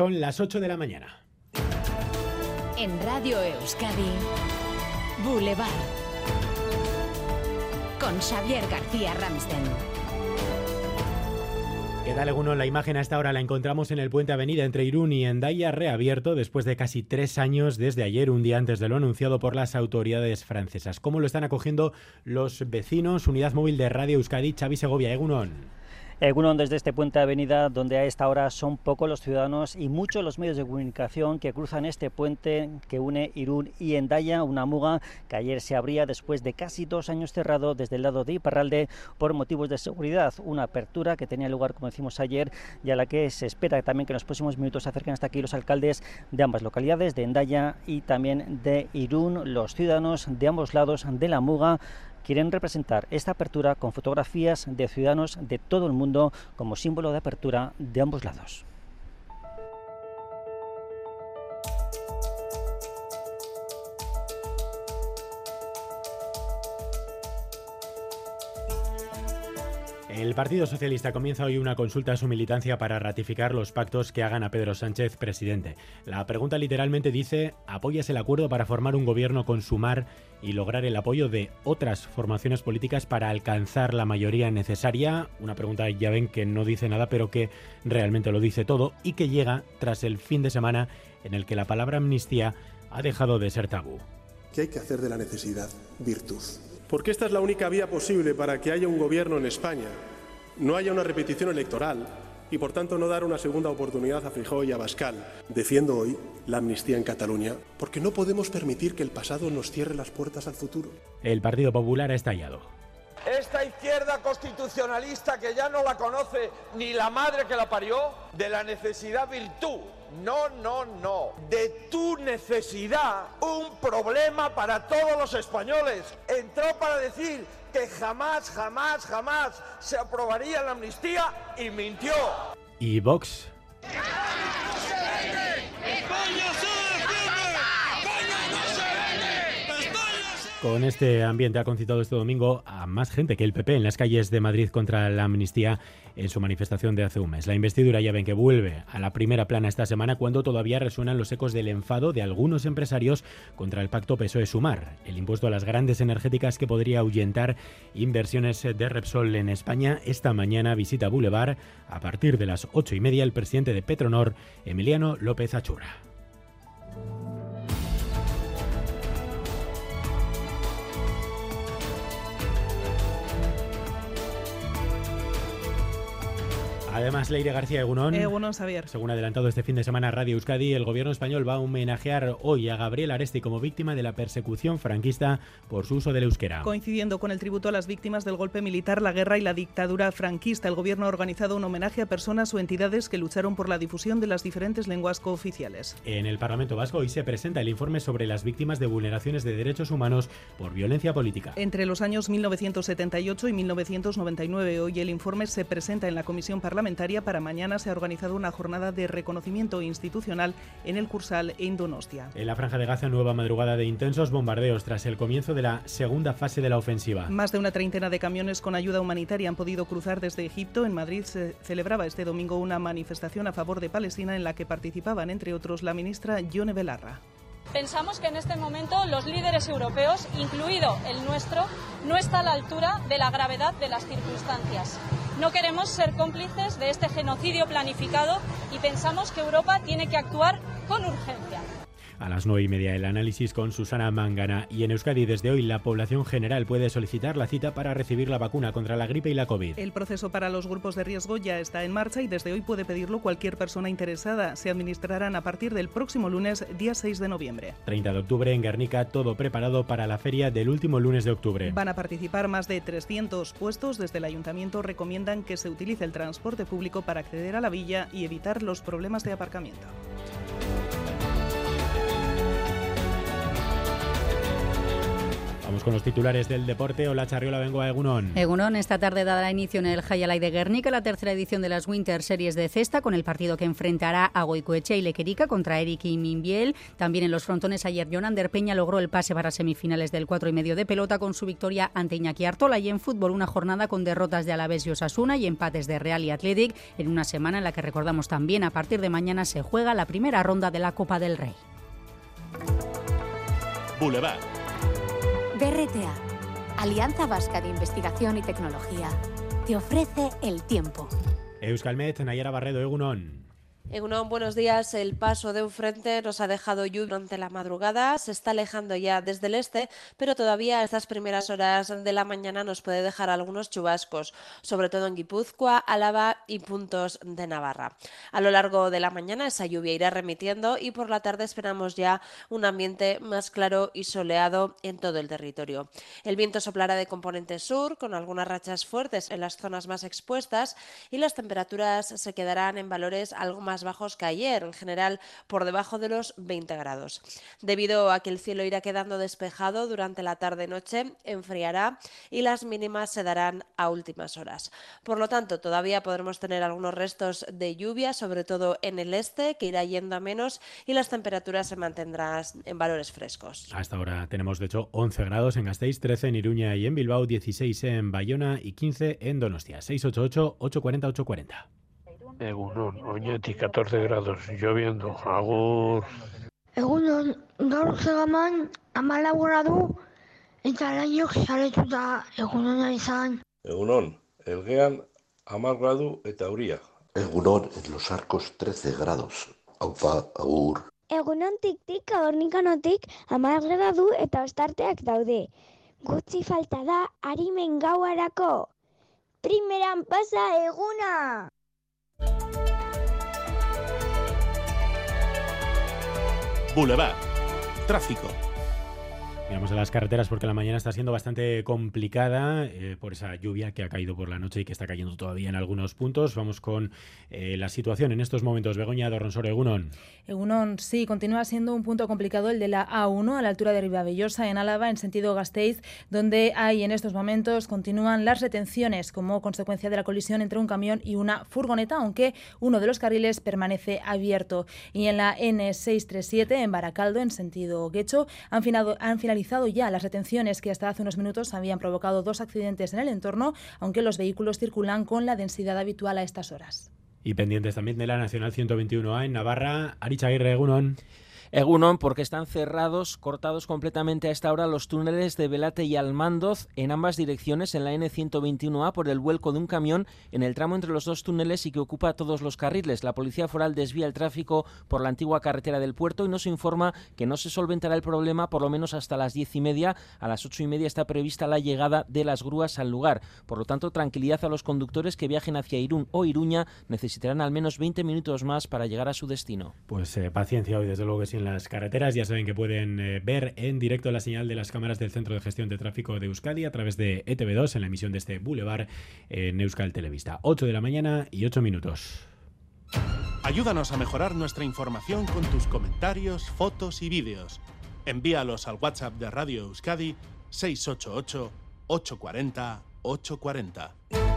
Son las 8 de la mañana. En Radio Euskadi, Boulevard. Con Xavier García Ramsten. ¿Qué tal, alguno? La imagen a esta hora la encontramos en el puente Avenida entre Irún y Endaya, reabierto después de casi tres años desde ayer, un día antes de lo anunciado por las autoridades francesas. ¿Cómo lo están acogiendo los vecinos? Unidad móvil de Radio Euskadi, Xavi Segovia, Egunon. Egunon desde este puente de avenida donde a esta hora son pocos los ciudadanos y muchos los medios de comunicación que cruzan este puente que une Irún y Endaya, una muga que ayer se abría después de casi dos años cerrado desde el lado de Iparralde por motivos de seguridad. Una apertura que tenía lugar, como decimos ayer, y a la que se espera también que en los próximos minutos se acerquen hasta aquí los alcaldes de ambas localidades, de Endaya y también de Irún, los ciudadanos de ambos lados de la muga quieren representar esta apertura con fotografías de ciudadanos de todo el mundo como símbolo de apertura de ambos lados. El Partido Socialista comienza hoy una consulta a su militancia para ratificar los pactos que hagan a Pedro Sánchez presidente. La pregunta literalmente dice, ¿apoyas el acuerdo para formar un gobierno con Sumar y lograr el apoyo de otras formaciones políticas para alcanzar la mayoría necesaria? Una pregunta ya ven que no dice nada, pero que realmente lo dice todo y que llega tras el fin de semana en el que la palabra amnistía ha dejado de ser tabú. ¿Qué hay que hacer de la necesidad? Virtud porque esta es la única vía posible para que haya un gobierno en España, no haya una repetición electoral y, por tanto, no dar una segunda oportunidad a Feijóo y a Bascal. Defiendo hoy la amnistía en Cataluña porque no podemos permitir que el pasado nos cierre las puertas al futuro. El Partido Popular ha estallado. Esta izquierda constitucionalista que ya no la conoce ni la madre que la parió, de la necesidad virtud. No, no, no. De tu necesidad, un problema para todos los españoles. Entró para decir que jamás, jamás, jamás se aprobaría la amnistía y mintió. ¿Y Vox? Con este ambiente ha concitado este domingo a más gente que el PP en las calles de Madrid contra la amnistía en su manifestación de hace un mes. La investidura ya ven que vuelve a la primera plana esta semana cuando todavía resuenan los ecos del enfado de algunos empresarios contra el pacto PSOE-Sumar, el impuesto a las grandes energéticas que podría ahuyentar inversiones de Repsol en España. Esta mañana visita Boulevard a partir de las ocho y media el presidente de Petronor, Emiliano López Achura. Además, Leire García Egunón. Egunon, Xavier. Según adelantado este fin de semana Radio Euskadi, el gobierno español va a homenajear hoy a Gabriel Aresti como víctima de la persecución franquista por su uso del euskera. Coincidiendo con el tributo a las víctimas del golpe militar, la guerra y la dictadura franquista, el gobierno ha organizado un homenaje a personas o entidades que lucharon por la difusión de las diferentes lenguas cooficiales. En el Parlamento Vasco hoy se presenta el informe sobre las víctimas de vulneraciones de derechos humanos por violencia política. Entre los años 1978 y 1999, hoy el informe se presenta en la Comisión Parlamentaria para mañana se ha organizado una jornada de reconocimiento institucional en el Cursal en Donostia. En la Franja de Gaza, nueva madrugada de intensos bombardeos tras el comienzo de la segunda fase de la ofensiva. Más de una treintena de camiones con ayuda humanitaria han podido cruzar desde Egipto. En Madrid se celebraba este domingo una manifestación a favor de Palestina en la que participaban, entre otros, la ministra Yone Belarra. Pensamos que en este momento los líderes europeos, incluido el nuestro, no está a la altura de la gravedad de las circunstancias. No queremos ser cómplices de este genocidio planificado y pensamos que Europa tiene que actuar con urgencia. A las nueve y media el análisis con Susana Mangana y en Euskadi desde hoy la población general puede solicitar la cita para recibir la vacuna contra la gripe y la COVID. El proceso para los grupos de riesgo ya está en marcha y desde hoy puede pedirlo cualquier persona interesada. Se administrarán a partir del próximo lunes, día 6 de noviembre. 30 de octubre en Guernica, todo preparado para la feria del último lunes de octubre. Van a participar más de 300 puestos. Desde el ayuntamiento recomiendan que se utilice el transporte público para acceder a la villa y evitar los problemas de aparcamiento. Vamos con los titulares del deporte. Hola Charriola, vengo a Egunon. Egunon, esta tarde dará inicio en el Hayalay de Guernica la tercera edición de las Winter Series de Cesta con el partido que enfrentará a Goicoeche y Lequerica contra Eric y Minbiel. También en los frontones ayer Jonander Peña logró el pase para semifinales del 4 y medio de pelota con su victoria ante Iñaki Artola y en fútbol una jornada con derrotas de Alavés y Osasuna y empates de Real y Athletic en una semana en la que recordamos también a partir de mañana se juega la primera ronda de la Copa del Rey. Boulevard. BRTA Alianza Vasca de Investigación y Tecnología te ofrece el tiempo. Euskalmet, Nayara Barredo, Egunon. Egunon, buenos días. El paso de un frente nos ha dejado lluvia durante la madrugada. Se está alejando ya desde el este, pero todavía a estas primeras horas de la mañana nos puede dejar algunos chubascos, sobre todo en Guipúzcoa, Álava y puntos de Navarra. A lo largo de la mañana esa lluvia irá remitiendo y por la tarde esperamos ya un ambiente más claro y soleado en todo el territorio. El viento soplará de componente sur con algunas rachas fuertes en las zonas más expuestas y las temperaturas se quedarán en valores algo más bajos que ayer, en general por debajo de los 20 grados. Debido a que el cielo irá quedando despejado durante la tarde-noche, enfriará y las mínimas se darán a últimas horas. Por lo tanto, todavía podremos tener algunos restos de lluvia, sobre todo en el este, que irá yendo a menos y las temperaturas se mantendrán en valores frescos. Hasta ahora tenemos, de hecho, 11 grados en Gasteiz, 13 en Iruña y en Bilbao, 16 en Bayona y 15 en Donostia. 688-840-840. Egunon, oñetik 14 grados, lloviendo, agur. Egunon, gaur zegaman amala gradu eta lainok saretuta egunona izan. Egunon, elgean amar gradu eta euria. Egunon, en los arcos 13 grados. Aupa, agur. Egunon tik-tik abornikanotik amar gradu eta ostarteak daude. Gutxi falta da harimen gauarako. Primeran pasa eguna! Boulevard. Tráfico. Miramos a las carreteras porque la mañana está siendo bastante complicada eh, por esa lluvia que ha caído por la noche y que está cayendo todavía en algunos puntos. Vamos con eh, la situación en estos momentos. Begoña Dorronsoro, Egunon. Egunon, sí, continúa siendo un punto complicado el de la A1 a la altura de Ribabellosa, en Álava, en sentido Gasteiz, donde hay en estos momentos continúan las retenciones como consecuencia de la colisión entre un camión y una furgoneta, aunque uno de los carriles permanece abierto. Y en la N637, en Baracaldo, en sentido Guecho, han, finado, han finalizado ya las retenciones que hasta hace unos minutos habían provocado dos accidentes en el entorno, aunque los vehículos circulan con la densidad habitual a estas horas. Y pendientes también de la Nacional 121A en Navarra, Aricha Aguirre, Egunon. Egunon, porque están cerrados, cortados completamente a esta hora los túneles de Velate y Almandoz en ambas direcciones en la N121A por el vuelco de un camión en el tramo entre los dos túneles y que ocupa todos los carriles. La Policía Foral desvía el tráfico por la antigua carretera del puerto y nos informa que no se solventará el problema por lo menos hasta las diez y media. A las ocho y media está prevista la llegada de las grúas al lugar. Por lo tanto, tranquilidad a los conductores que viajen hacia Irún o Iruña. Necesitarán al menos 20 minutos más para llegar a su destino. Pues eh, paciencia hoy, desde luego que sí en las carreteras. Ya saben que pueden eh, ver en directo la señal de las cámaras del Centro de Gestión de Tráfico de Euskadi a través de ETV2 en la emisión de este Boulevard en Euskal Televista. 8 de la mañana y 8 minutos. Ayúdanos a mejorar nuestra información con tus comentarios, fotos y vídeos. Envíalos al WhatsApp de Radio Euskadi 688 840 840.